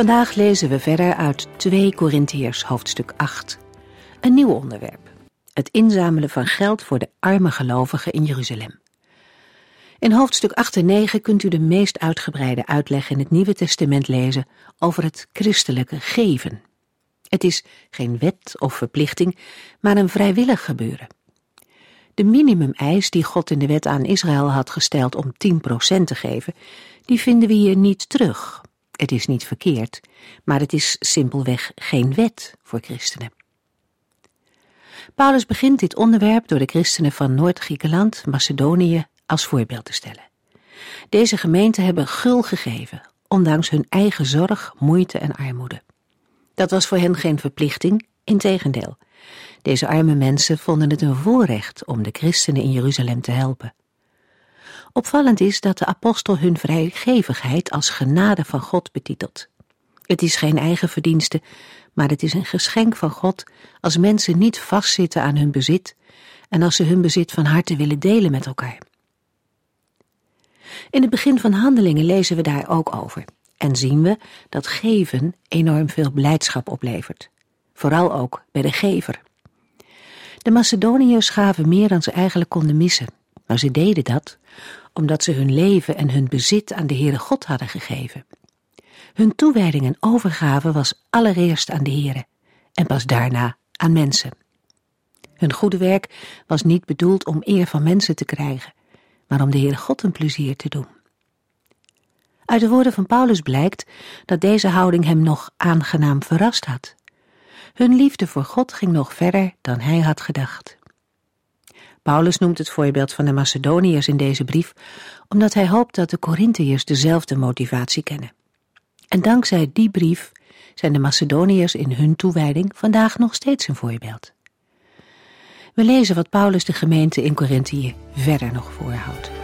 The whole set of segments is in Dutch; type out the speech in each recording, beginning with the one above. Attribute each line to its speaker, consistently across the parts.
Speaker 1: Vandaag lezen we verder uit 2 Korintiërs hoofdstuk 8. Een nieuw onderwerp. Het inzamelen van geld voor de arme gelovigen in Jeruzalem. In hoofdstuk 8 en 9 kunt u de meest uitgebreide uitleg in het Nieuwe Testament lezen over het christelijke geven. Het is geen wet of verplichting, maar een vrijwillig gebeuren. De minimumeis die God in de wet aan Israël had gesteld om 10% te geven, die vinden we hier niet terug. Het is niet verkeerd, maar het is simpelweg geen wet voor christenen. Paulus begint dit onderwerp door de christenen van Noord-Griekenland, Macedonië, als voorbeeld te stellen. Deze gemeenten hebben gul gegeven, ondanks hun eigen zorg, moeite en armoede. Dat was voor hen geen verplichting, integendeel. Deze arme mensen vonden het een voorrecht om de christenen in Jeruzalem te helpen. Opvallend is dat de apostel hun vrijgevigheid als genade van God betitelt. Het is geen eigen verdienste, maar het is een geschenk van God als mensen niet vastzitten aan hun bezit en als ze hun bezit van harte willen delen met elkaar. In het begin van Handelingen lezen we daar ook over en zien we dat geven enorm veel blijdschap oplevert, vooral ook bij de gever. De Macedoniërs gaven meer dan ze eigenlijk konden missen, maar ze deden dat omdat ze hun leven en hun bezit aan de Heere God hadden gegeven. Hun toewijding en overgave was allereerst aan de Heere en pas daarna aan mensen. Hun goede werk was niet bedoeld om eer van mensen te krijgen, maar om de Heere God een plezier te doen. Uit de woorden van Paulus blijkt dat deze houding hem nog aangenaam verrast had. Hun liefde voor God ging nog verder dan hij had gedacht. Paulus noemt het voorbeeld van de Macedoniërs in deze brief, omdat hij hoopt dat de Corinthiërs dezelfde motivatie kennen. En dankzij die brief zijn de Macedoniërs in hun toewijding vandaag nog steeds een voorbeeld. We lezen wat Paulus de gemeente in Corinthië verder nog voorhoudt.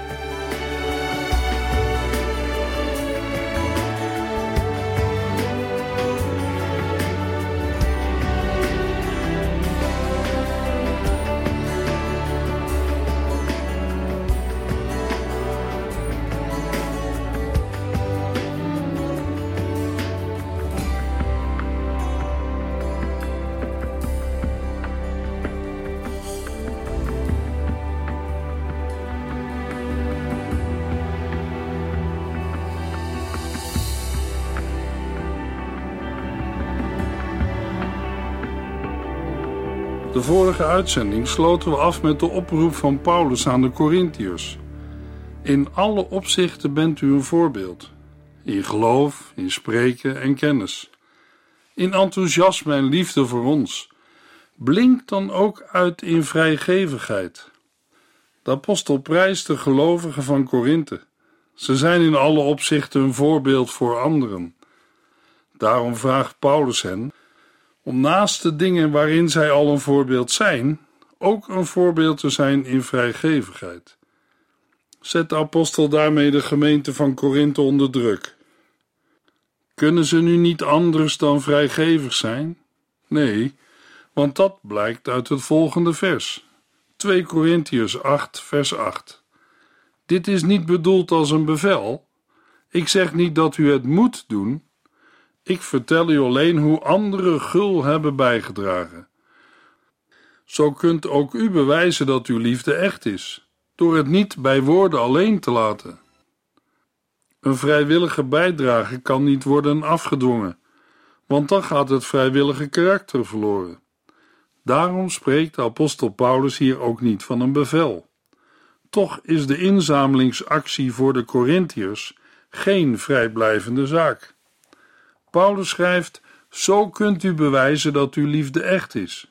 Speaker 2: Vorige uitzending sloten we af met de oproep van Paulus aan de Corinthiërs. In alle opzichten bent u een voorbeeld. In geloof, in spreken en kennis. In enthousiasme en liefde voor ons. Blink dan ook uit in vrijgevigheid. De apostel prijst de gelovigen van Korinthe. Ze zijn in alle opzichten een voorbeeld voor anderen. Daarom vraagt Paulus hen om naast de dingen waarin zij al een voorbeeld zijn, ook een voorbeeld te zijn in vrijgevigheid. Zet de apostel daarmee de gemeente van Korinthe onder druk. Kunnen ze nu niet anders dan vrijgevig zijn? Nee, want dat blijkt uit het volgende vers. 2 Korintiërs 8, vers 8. Dit is niet bedoeld als een bevel. Ik zeg niet dat u het moet doen, ik vertel u alleen hoe anderen gul hebben bijgedragen. Zo kunt ook u bewijzen dat uw liefde echt is, door het niet bij woorden alleen te laten. Een vrijwillige bijdrage kan niet worden afgedwongen, want dan gaat het vrijwillige karakter verloren. Daarom spreekt de apostel Paulus hier ook niet van een bevel. Toch is de inzamelingsactie voor de Corinthiërs geen vrijblijvende zaak. Paulus schrijft: Zo kunt u bewijzen dat uw liefde echt is.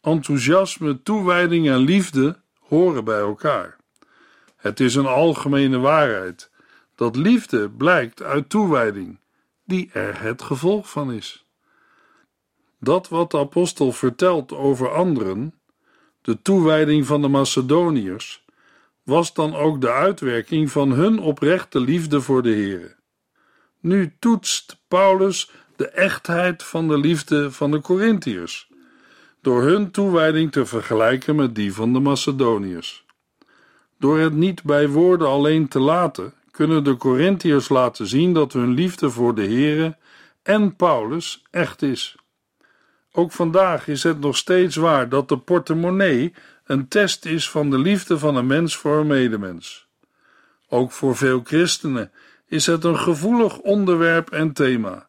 Speaker 2: Enthousiasme, toewijding en liefde horen bij elkaar. Het is een algemene waarheid dat liefde blijkt uit toewijding die er het gevolg van is. Dat wat de apostel vertelt over anderen, de toewijding van de Macedoniërs, was dan ook de uitwerking van hun oprechte liefde voor de Heere. Nu toetst Paulus de echtheid van de liefde van de Corinthiërs, door hun toewijding te vergelijken met die van de Macedoniërs. Door het niet bij woorden alleen te laten, kunnen de Corinthiërs laten zien dat hun liefde voor de Heere en Paulus echt is. Ook vandaag is het nog steeds waar dat de portemonnee een test is van de liefde van een mens voor een medemens. Ook voor veel christenen is het een gevoelig onderwerp en thema.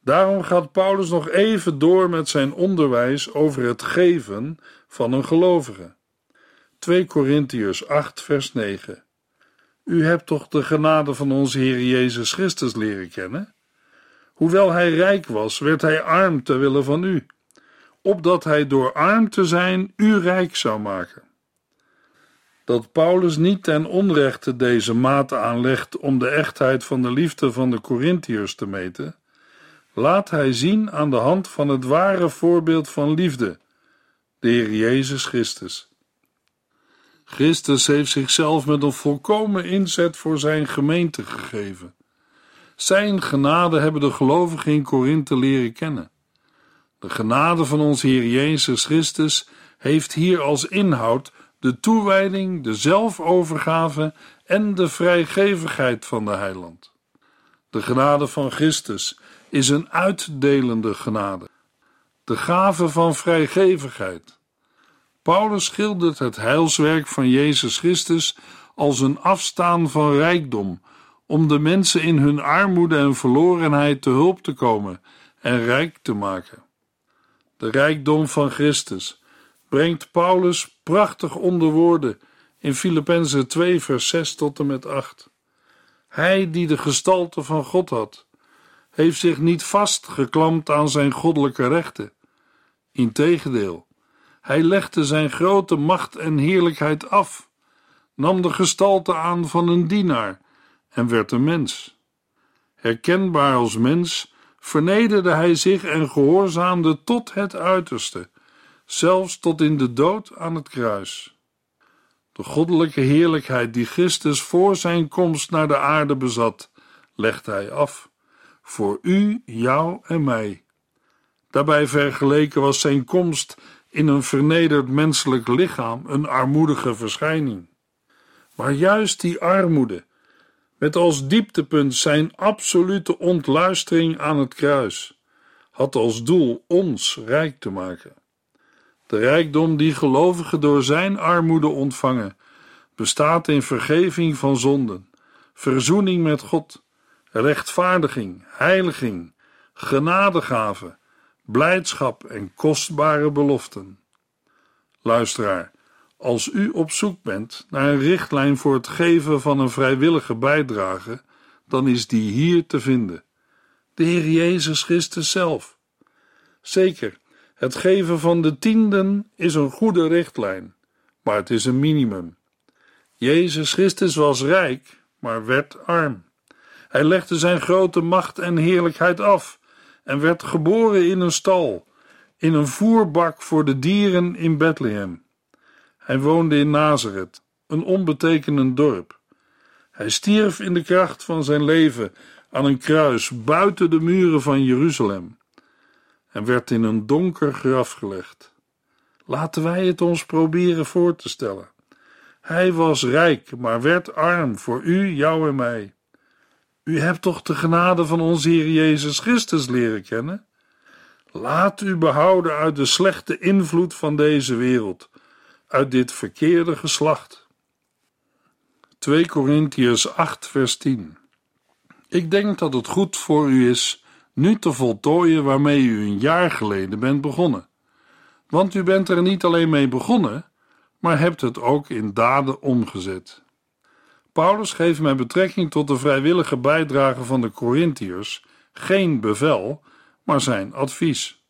Speaker 2: Daarom gaat Paulus nog even door met zijn onderwijs over het geven van een gelovige. 2 Korintiërs 8, vers 9. U hebt toch de genade van onze Heer Jezus Christus leren kennen? Hoewel hij rijk was, werd hij arm ter wille van u, opdat hij door arm te zijn u rijk zou maken. Dat Paulus niet ten onrechte deze mate aanlegt om de echtheid van de liefde van de Corinthiërs te meten, laat hij zien aan de hand van het ware voorbeeld van liefde, de Heer Jezus Christus. Christus heeft zichzelf met een volkomen inzet voor zijn gemeente gegeven. Zijn genade hebben de gelovigen in Korinthe leren kennen. De genade van ons Heer Jezus Christus heeft hier als inhoud de toewijding, de zelfovergave en de vrijgevigheid van de heiland. De genade van Christus is een uitdelende genade, de gave van vrijgevigheid. Paulus schildert het heilswerk van Jezus Christus als een afstaan van rijkdom, om de mensen in hun armoede en verlorenheid te hulp te komen en rijk te maken. De rijkdom van Christus brengt Paulus prachtig onder woorden in Filippenzen 2 vers 6 tot en met 8. Hij die de gestalte van God had, heeft zich niet vastgeklampt aan zijn goddelijke rechten. Integendeel, hij legde zijn grote macht en heerlijkheid af, nam de gestalte aan van een dienaar en werd een mens. Herkenbaar als mens vernederde hij zich en gehoorzaamde tot het uiterste, zelfs tot in de dood aan het kruis. De goddelijke heerlijkheid die Christus voor zijn komst naar de aarde bezat, legde hij af, voor u, jou en mij. Daarbij vergeleken was zijn komst in een vernederd menselijk lichaam een armoedige verschijning. Maar juist die armoede, met als dieptepunt zijn absolute ontluistering aan het kruis, had als doel ons rijk te maken. De rijkdom die gelovigen door zijn armoede ontvangen, bestaat in vergeving van zonden, verzoening met God, rechtvaardiging, heiliging, genadegave, blijdschap en kostbare beloften. Luisteraar, als u op zoek bent naar een richtlijn voor het geven van een vrijwillige bijdrage, dan is die hier te vinden. De Heer Jezus Christus zelf. Zeker, het geven van de tienden is een goede richtlijn, maar het is een minimum. Jezus Christus was rijk, maar werd arm. Hij legde zijn grote macht en heerlijkheid af en werd geboren in een stal, in een voerbak voor de dieren in Bethlehem. Hij woonde in Nazareth, een onbetekenend dorp. Hij stierf in de kracht van zijn leven aan een kruis buiten de muren van Jeruzalem en werd in een donker graf gelegd. Laten wij het ons proberen voor te stellen. Hij was rijk, maar werd arm voor u, jou en mij. U hebt toch de genade van onze Heer Jezus Christus leren kennen? Laat u behouden uit de slechte invloed van deze wereld, uit dit verkeerde geslacht. 2 Korintiërs 8, vers 10. Ik denk dat het goed voor u is nu te voltooien waarmee u een jaar geleden bent begonnen. Want u bent er niet alleen mee begonnen, maar hebt het ook in daden omgezet. Paulus geeft met betrekking tot de vrijwillige bijdrage van de Corinthiërs geen bevel, maar zijn advies.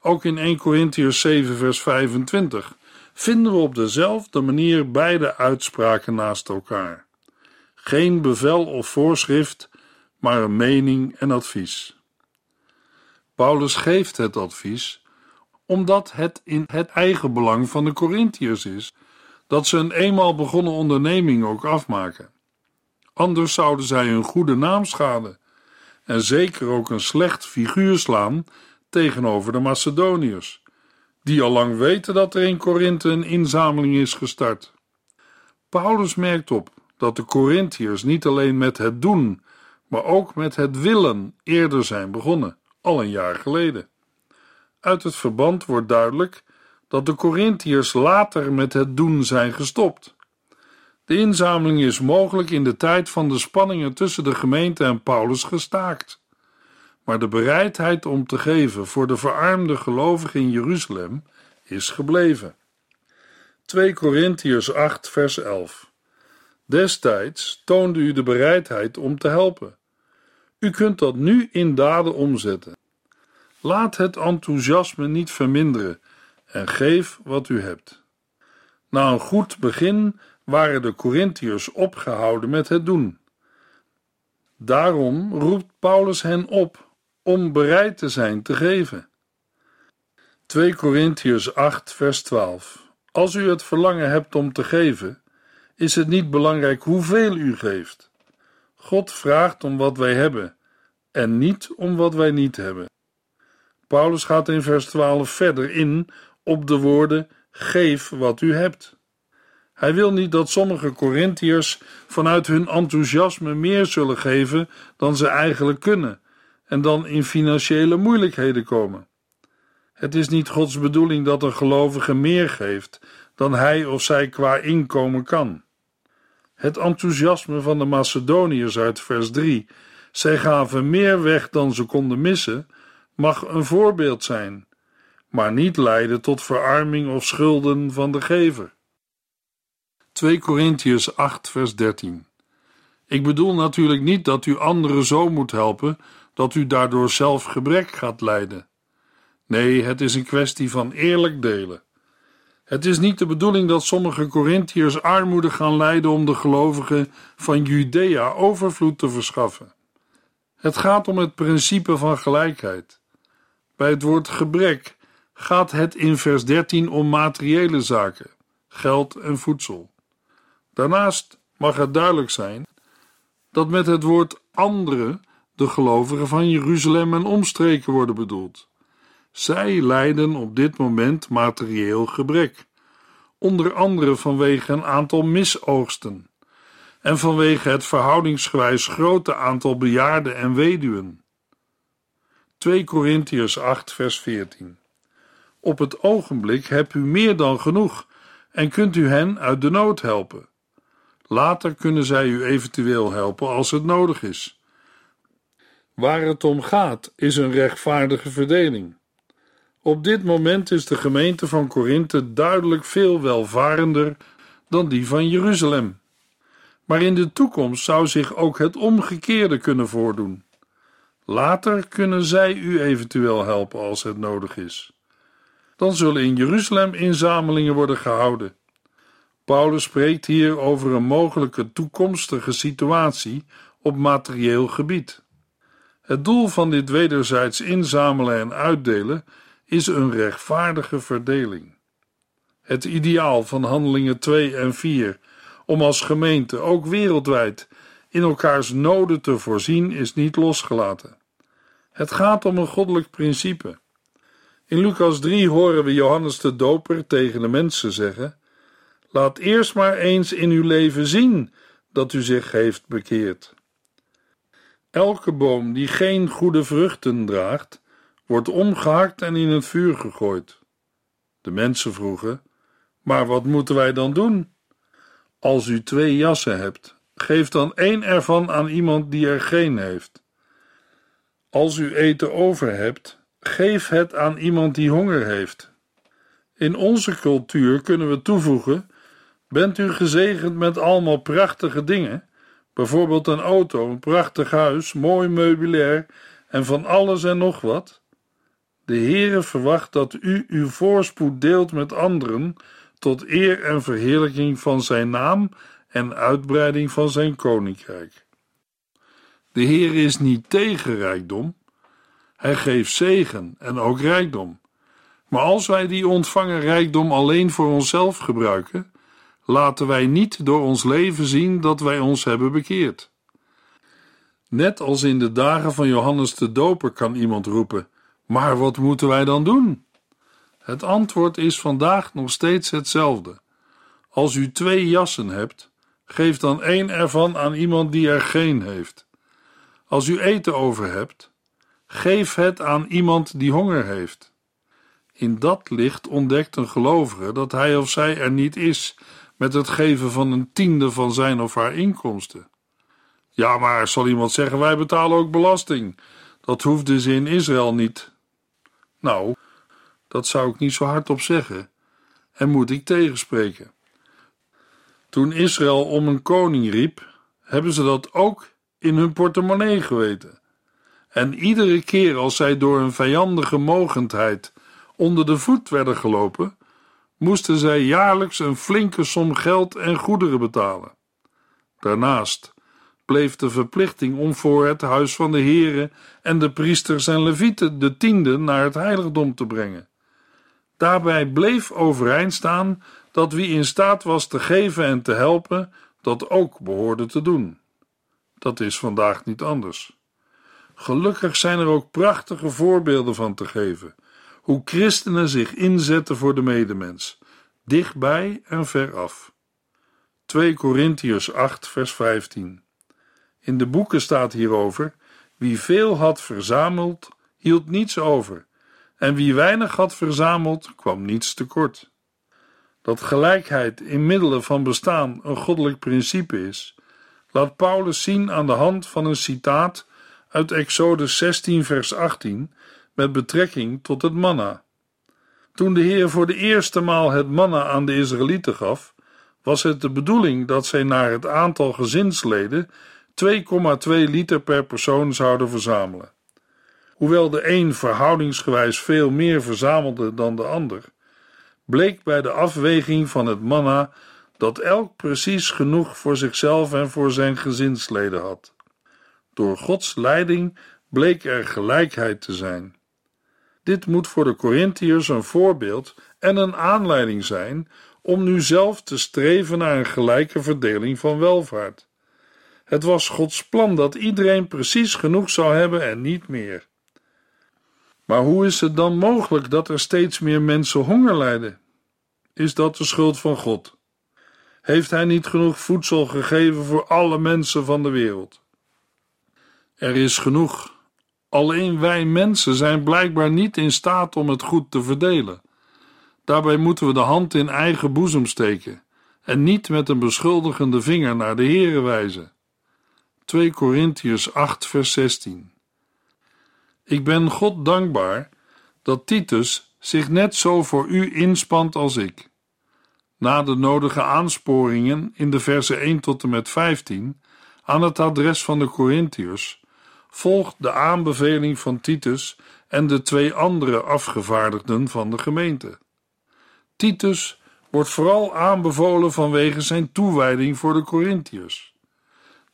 Speaker 2: Ook in 1 Corinthiërs 7 vers 25 vinden we op dezelfde manier beide uitspraken naast elkaar. Geen bevel of voorschrift, maar een mening en advies. Paulus geeft het advies omdat het in het eigen belang van de Corinthiërs is dat ze een eenmaal begonnen onderneming ook afmaken. Anders zouden zij hun goede naam schaden en zeker ook een slecht figuur slaan tegenover de Macedoniërs, die al lang weten dat er in Korinthe een inzameling is gestart. Paulus merkt op dat de Corinthiërs niet alleen met het doen, maar ook met het willen eerder zijn begonnen, al een jaar geleden. Uit het verband wordt duidelijk dat de Corinthiërs later met het doen zijn gestopt. De inzameling is mogelijk in de tijd van de spanningen tussen de gemeente en Paulus gestaakt. Maar de bereidheid om te geven voor de verarmde gelovigen in Jeruzalem is gebleven. 2 Corinthiërs 8, vers 11. Destijds toonde u de bereidheid om te helpen. U kunt dat nu in daden omzetten. Laat het enthousiasme niet verminderen en geef wat u hebt. Na een goed begin waren de Corinthiërs opgehouden met het doen. Daarom roept Paulus hen op om bereid te zijn te geven. 2 Corinthiërs 8, vers 12. Als u het verlangen hebt om te geven, is het niet belangrijk hoeveel u geeft. God vraagt om wat wij hebben en niet om wat wij niet hebben. Paulus gaat in vers 12 verder in op de woorden: geef wat u hebt. Hij wil niet dat sommige Corinthiërs vanuit hun enthousiasme meer zullen geven dan ze eigenlijk kunnen en dan in financiële moeilijkheden komen. Het is niet Gods bedoeling dat een gelovige meer geeft dan hij of zij qua inkomen kan. Het enthousiasme van de Macedoniërs uit vers 3, zij gaven meer weg dan ze konden missen, mag een voorbeeld zijn, maar niet leiden tot verarming of schulden van de gever. 2 Corinthiërs 8, vers 13. Ik bedoel natuurlijk niet dat u anderen zo moet helpen dat u daardoor zelf gebrek gaat lijden. Nee, het is een kwestie van eerlijk delen. Het is niet de bedoeling dat sommige Corinthiërs armoede gaan lijden om de gelovigen van Judea overvloed te verschaffen. Het gaat om het principe van gelijkheid. Bij het woord gebrek gaat het in vers 13 om materiële zaken, geld en voedsel. Daarnaast mag het duidelijk zijn dat met het woord andere de gelovigen van Jeruzalem en omstreken worden bedoeld. Zij lijden op dit moment materieel gebrek, onder andere vanwege een aantal misoogsten en vanwege het verhoudingsgewijs grote aantal bejaarden en weduwen. 2 Korintiërs 8 vers 14 Op het ogenblik hebt u meer dan genoeg en kunt u hen uit de nood helpen. Later kunnen zij u eventueel helpen als het nodig is. Waar het om gaat is een rechtvaardige verdeling. Op dit moment is de gemeente van Korinthe duidelijk veel welvarender dan die van Jeruzalem. Maar in de toekomst zou zich ook het omgekeerde kunnen voordoen. Later kunnen zij u eventueel helpen als het nodig is. Dan zullen in Jeruzalem inzamelingen worden gehouden. Paulus spreekt hier over een mogelijke toekomstige situatie op materieel gebied. Het doel van dit wederzijds inzamelen en uitdelen is een rechtvaardige verdeling. Het ideaal van handelingen 2 en 4 om als gemeente ook wereldwijd in elkaars noden te voorzien is niet losgelaten. Het gaat om een goddelijk principe. In Lucas 3 horen we Johannes de Doper tegen de mensen zeggen: Laat eerst maar eens in uw leven zien dat u zich heeft bekeerd. Elke boom die geen goede vruchten draagt, wordt omgehakt en in het vuur gegooid. De mensen vroegen: Maar wat moeten wij dan doen? Als u twee jassen hebt, geef dan één ervan aan iemand die er geen heeft. Als u eten over hebt, geef het aan iemand die honger heeft. In onze cultuur kunnen we toevoegen: Bent u gezegend met allemaal prachtige dingen? Bijvoorbeeld een auto, een prachtig huis, mooi meubilair en van alles en nog wat. De Heere verwacht dat u uw voorspoed deelt met anderen tot eer en verheerlijking van zijn naam en uitbreiding van zijn koninkrijk. De Heer is niet tegen rijkdom. Hij geeft zegen en ook rijkdom. Maar als wij die ontvangen rijkdom alleen voor onszelf gebruiken, laten wij niet door ons leven zien dat wij ons hebben bekeerd. Net als in de dagen van Johannes de Doper kan iemand roepen: Maar wat moeten wij dan doen? Het antwoord is vandaag nog steeds hetzelfde. Als u twee jassen hebt, geef dan één ervan aan iemand die er geen heeft. Als u eten over hebt, geef het aan iemand die honger heeft. In dat licht ontdekt een gelovige dat hij of zij er niet is met het geven van een tiende van zijn of haar inkomsten. Ja, maar zal iemand zeggen: wij betalen ook belasting. Dat hoefden ze in Israël niet. Nou, dat zou ik niet zo hardop zeggen en moet ik tegenspreken. Toen Israël om een koning riep, hebben ze dat ook in hun portemonnee geweten. En iedere keer als zij door een vijandige mogendheid onder de voet werden gelopen, moesten zij jaarlijks een flinke som geld en goederen betalen. Daarnaast bleef de verplichting om voor het huis van de heren en de priesters en levieten de tiende naar het heiligdom te brengen. Daarbij bleef overeind staan dat wie in staat was te geven en te helpen, dat ook behoorde te doen. Dat is vandaag niet anders. Gelukkig zijn er ook prachtige voorbeelden van te geven, hoe christenen zich inzetten voor de medemens, dichtbij en veraf. 2 Korintiërs 8, vers 15. In de boeken staat hierover: wie veel had verzameld, hield niets over, en wie weinig had verzameld, kwam niets tekort. Dat gelijkheid in middelen van bestaan een goddelijk principe is, laat Paulus zien aan de hand van een citaat uit Exodus 16, vers 18 met betrekking tot het manna. Toen de Heer voor de eerste maal het manna aan de Israëlieten gaf, was het de bedoeling dat zij naar het aantal gezinsleden 2,2 liter per persoon zouden verzamelen. Hoewel de een verhoudingsgewijs veel meer verzamelde dan de ander, bleek bij de afweging van het manna dat elk precies genoeg voor zichzelf en voor zijn gezinsleden had. Door Gods leiding bleek er gelijkheid te zijn. Dit moet voor de Corinthiërs een voorbeeld en een aanleiding zijn om nu zelf te streven naar een gelijke verdeling van welvaart. Het was Gods plan dat iedereen precies genoeg zou hebben en niet meer. Maar hoe is het dan mogelijk dat er steeds meer mensen honger lijden? Is dat de schuld van God? Heeft Hij niet genoeg voedsel gegeven voor alle mensen van de wereld? Er is genoeg. Alleen wij mensen zijn blijkbaar niet in staat om het goed te verdelen. Daarbij moeten we de hand in eigen boezem steken en niet met een beschuldigende vinger naar de Here wijzen. 2 Korintiërs 8 vers 16 Ik ben God dankbaar dat Titus zich net zo voor u inspant als ik. Na de nodige aansporingen in de versen 1 tot en met 15 aan het adres van de Corinthiërs volgt de aanbeveling van Titus en de twee andere afgevaardigden van de gemeente. Titus wordt vooral aanbevolen vanwege zijn toewijding voor de Corinthiërs.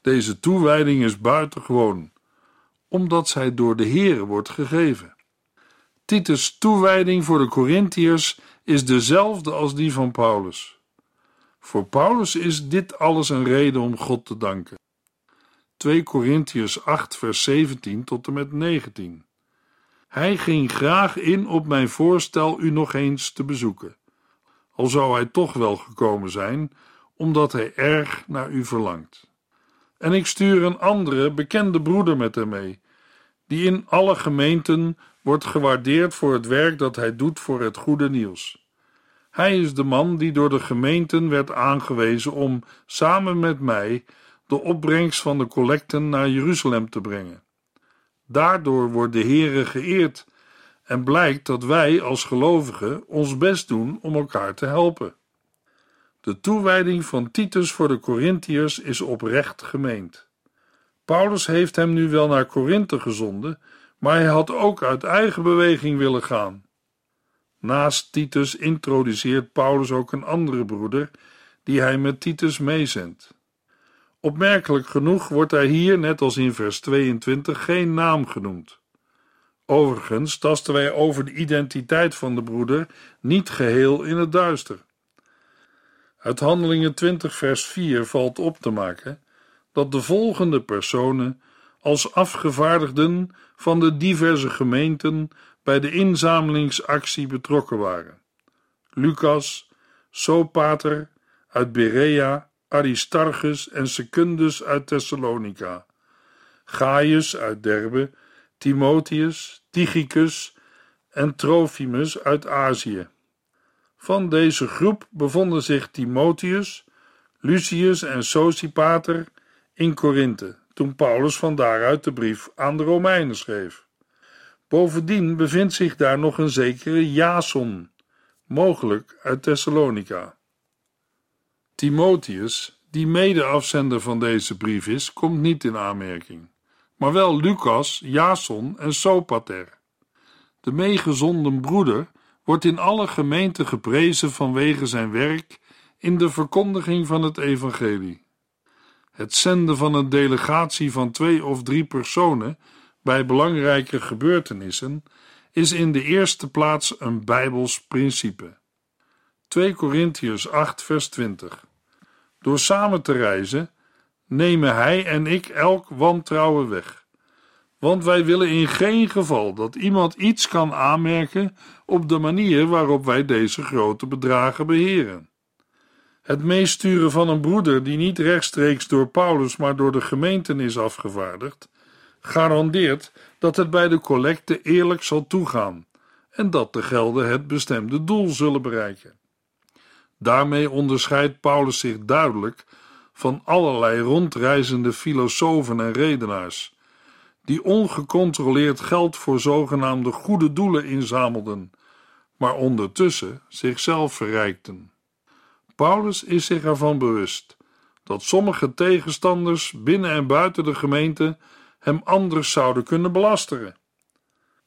Speaker 2: Deze toewijding is buitengewoon, omdat zij door de Heere wordt gegeven. Titus' toewijding voor de Corinthiërs is dezelfde als die van Paulus. Voor Paulus is dit alles een reden om God te danken. 2 Korintiërs 8 vers 17 tot en met 19. Hij ging graag in op mijn voorstel u nog eens te bezoeken, al zou hij toch wel gekomen zijn, omdat hij erg naar u verlangt. En ik stuur een andere bekende broeder met hem mee, die in alle gemeenten wordt gewaardeerd voor het werk dat hij doet voor het goede nieuws. Hij is de man die door de gemeenten werd aangewezen om samen met mij de opbrengst van de collecten naar Jeruzalem te brengen. Daardoor wordt de Heere geëerd en blijkt dat wij als gelovigen ons best doen om elkaar te helpen. De toewijding van Titus voor de Corinthiërs is oprecht gemeend. Paulus heeft hem nu wel naar Korinthe gezonden, maar hij had ook uit eigen beweging willen gaan. Naast Titus introduceert Paulus ook een andere broeder, die hij met Titus meezendt. Opmerkelijk genoeg wordt hij hier, net als in vers 22, geen naam genoemd. Overigens tasten wij over de identiteit van de broeder niet geheel in het duister. Uit Handelingen 20, vers 4 valt op te maken dat de volgende personen als afgevaardigden van de diverse gemeenten bij de inzamelingsactie betrokken waren: Lucas, Sopater uit Berea, Aristarchus en Secundus uit Thessalonica, Gaius uit Derbe, Timotheus, Tychicus en Trofimus uit Azië. Van deze groep bevonden zich Timotheus, Lucius en Sosipater in Korinthe, toen Paulus van daaruit de brief aan de Romeinen schreef. Bovendien bevindt zich daar nog een zekere Jason, mogelijk uit Thessalonica. Timotheus, die mede-afzender van deze brief is, komt niet in aanmerking, maar wel Lucas, Jason en Sopater. De meegezonden broeder wordt in alle gemeenten geprezen vanwege zijn werk in de verkondiging van het evangelie. Het zenden van een delegatie van twee of drie personen bij belangrijke gebeurtenissen is in de eerste plaats een bijbels principe. 2 Korintiërs 8 vers 20 Door samen te reizen nemen hij en ik elk wantrouwen weg. Want wij willen in geen geval dat iemand iets kan aanmerken op de manier waarop wij deze grote bedragen beheren. Het meesturen van een broeder die niet rechtstreeks door Paulus, maar door de gemeenten is afgevaardigd, garandeert dat het bij de collecte eerlijk zal toegaan en dat de gelden het bestemde doel zullen bereiken. Daarmee onderscheidt Paulus zich duidelijk van allerlei rondreizende filosofen en redenaars, die ongecontroleerd geld voor zogenaamde goede doelen inzamelden, maar ondertussen zichzelf verrijkten. Paulus is zich ervan bewust dat sommige tegenstanders binnen en buiten de gemeente hem anders zouden kunnen belasteren.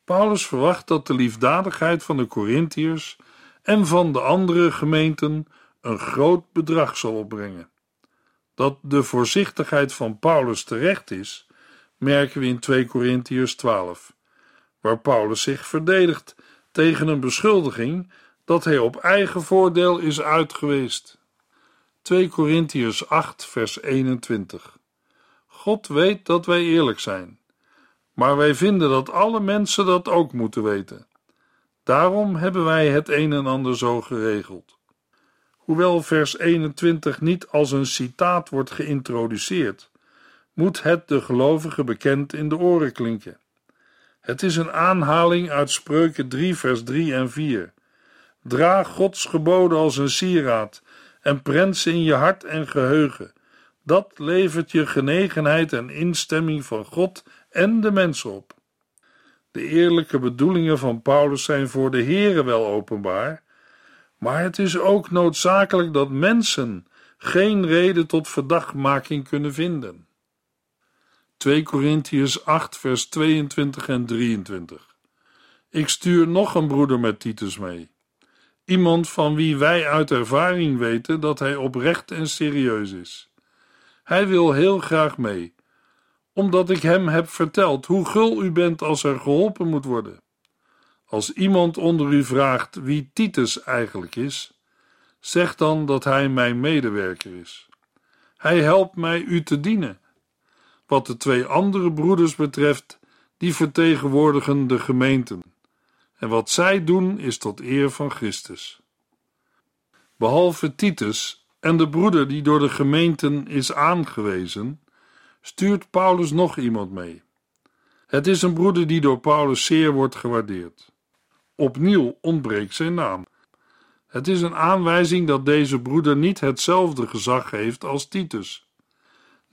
Speaker 2: Paulus verwacht dat de liefdadigheid van de Corinthiërs en van de andere gemeenten een groot bedrag zal opbrengen. Dat de voorzichtigheid van Paulus terecht is, merken we in 2 Corinthiërs 12, waar Paulus zich verdedigt tegen een beschuldiging dat hij op eigen voordeel is uitgeweest. 2 Corinthiërs 8, vers 21. God weet dat wij eerlijk zijn, maar wij vinden dat alle mensen dat ook moeten weten. Daarom hebben wij het een en ander zo geregeld. Hoewel vers 21 niet als een citaat wordt geïntroduceerd, moet het de gelovige bekend in de oren klinken. Het is een aanhaling uit Spreuken 3, vers 3 en 4. Draag Gods geboden als een sieraad en prent ze in je hart en geheugen. Dat levert je genegenheid en instemming van God en de mensen op. De eerlijke bedoelingen van Paulus zijn voor de Here wel openbaar, maar het is ook noodzakelijk dat mensen geen reden tot verdachtmaking kunnen vinden. 2 Korintiërs 8 vers 22 en 23 Ik stuur nog een broeder met Titus mee Iemand van wie wij uit ervaring weten dat hij oprecht en serieus is. Hij wil heel graag mee, omdat ik hem heb verteld hoe gul u bent als er geholpen moet worden. Als iemand onder u vraagt wie Titus eigenlijk is, zeg dan dat hij mijn medewerker is. Hij helpt mij u te dienen. Wat de twee andere broeders betreft, die vertegenwoordigen de gemeenten en wat zij doen is tot eer van Christus. Behalve Titus en de broeder die door de gemeenten is aangewezen, stuurt Paulus nog iemand mee. Het is een broeder die door Paulus zeer wordt gewaardeerd. Opnieuw ontbreekt zijn naam. Het is een aanwijzing dat deze broeder niet hetzelfde gezag heeft als Titus.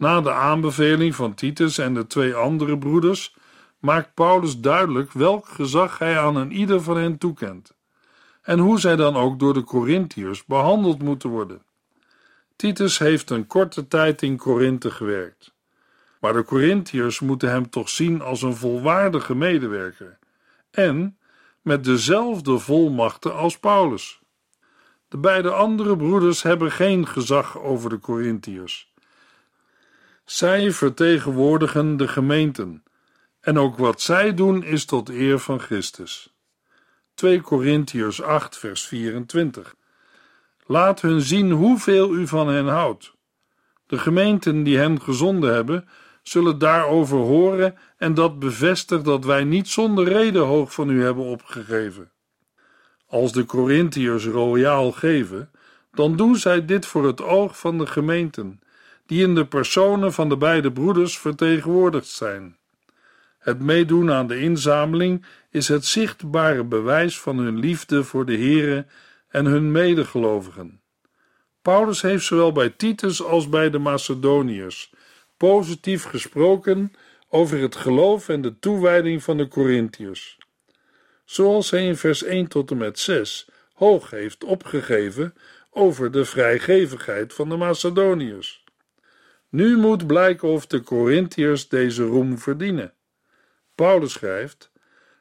Speaker 2: Na de aanbeveling van Titus en de twee andere broeders maakt Paulus duidelijk welk gezag hij aan een ieder van hen toekent en hoe zij dan ook door de Corinthiërs behandeld moeten worden. Titus heeft een korte tijd in Korinthe gewerkt, maar de Corinthiërs moeten hem toch zien als een volwaardige medewerker en met dezelfde volmachten als Paulus. De beide andere broeders hebben geen gezag over de Corinthiërs. Zij vertegenwoordigen de gemeenten en ook wat zij doen is tot eer van Christus. 2 Korintiërs 8 vers 24 Laat hun zien hoeveel u van hen houdt. De gemeenten die hen gezonden hebben, zullen daarover horen en dat bevestigt dat wij niet zonder reden hoog van u hebben opgegeven. Als de Corinthiërs royaal geven, dan doen zij dit voor het oog van de gemeenten, die in de personen van de beide broeders vertegenwoordigd zijn. Het meedoen aan de inzameling is het zichtbare bewijs van hun liefde voor de Here en hun medegelovigen. Paulus heeft zowel bij Titus als bij de Macedoniërs positief gesproken over het geloof en de toewijding van de Corinthiërs. Zoals hij in vers 1 tot en met 6 hoog heeft opgegeven over de vrijgevigheid van de Macedoniërs. Nu moet blijken of de Corinthiërs deze roem verdienen. Paulus schrijft: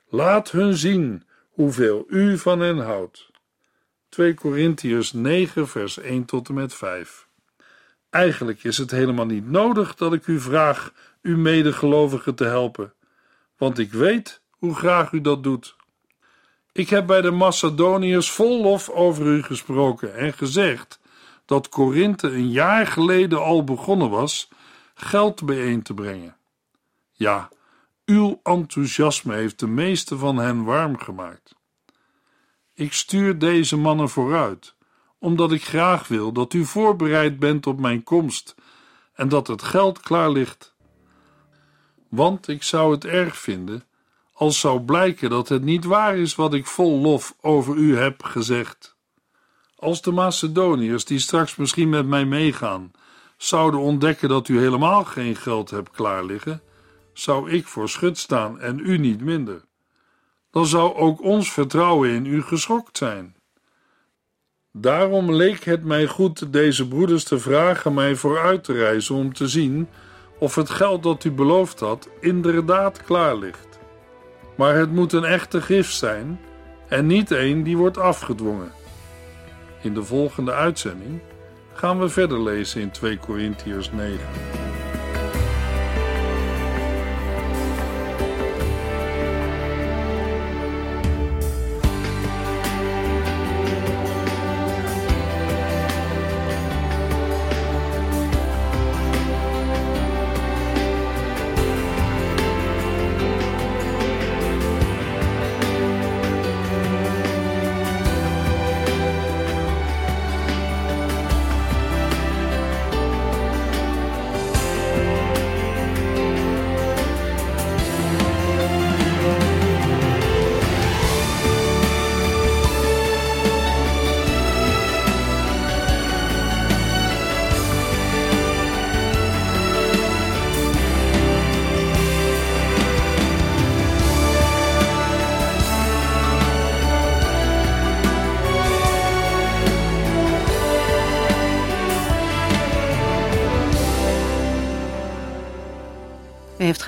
Speaker 2: Laat hun zien hoeveel u van hen houdt. 2 Corinthiërs 9, vers 1 tot en met 5. Eigenlijk is het helemaal niet nodig dat ik u vraag uw medegelovigen te helpen, want ik weet hoe graag u dat doet. Ik heb bij de Macedoniërs vol lof over u gesproken en gezegd dat Korinthe een jaar geleden al begonnen was geld bijeen te brengen. Ja, uw enthousiasme heeft de meeste van hen warm gemaakt. Ik stuur deze mannen vooruit, omdat ik graag wil dat u voorbereid bent op mijn komst en dat het geld klaar ligt. Want ik zou het erg vinden als zou blijken dat het niet waar is wat ik vol lof over u heb gezegd. Als de Macedoniërs, die straks misschien met mij meegaan, zouden ontdekken dat u helemaal geen geld hebt klaar liggen, zou ik voor schut staan en u niet minder. Dan zou ook ons vertrouwen in u geschokt zijn. Daarom leek het mij goed deze broeders te vragen mij vooruit te reizen om te zien of het geld dat u beloofd had inderdaad klaar ligt. Maar het moet een echte gift zijn en niet een die wordt afgedwongen. In de volgende uitzending gaan we verder lezen in 2 Korintiërs 9.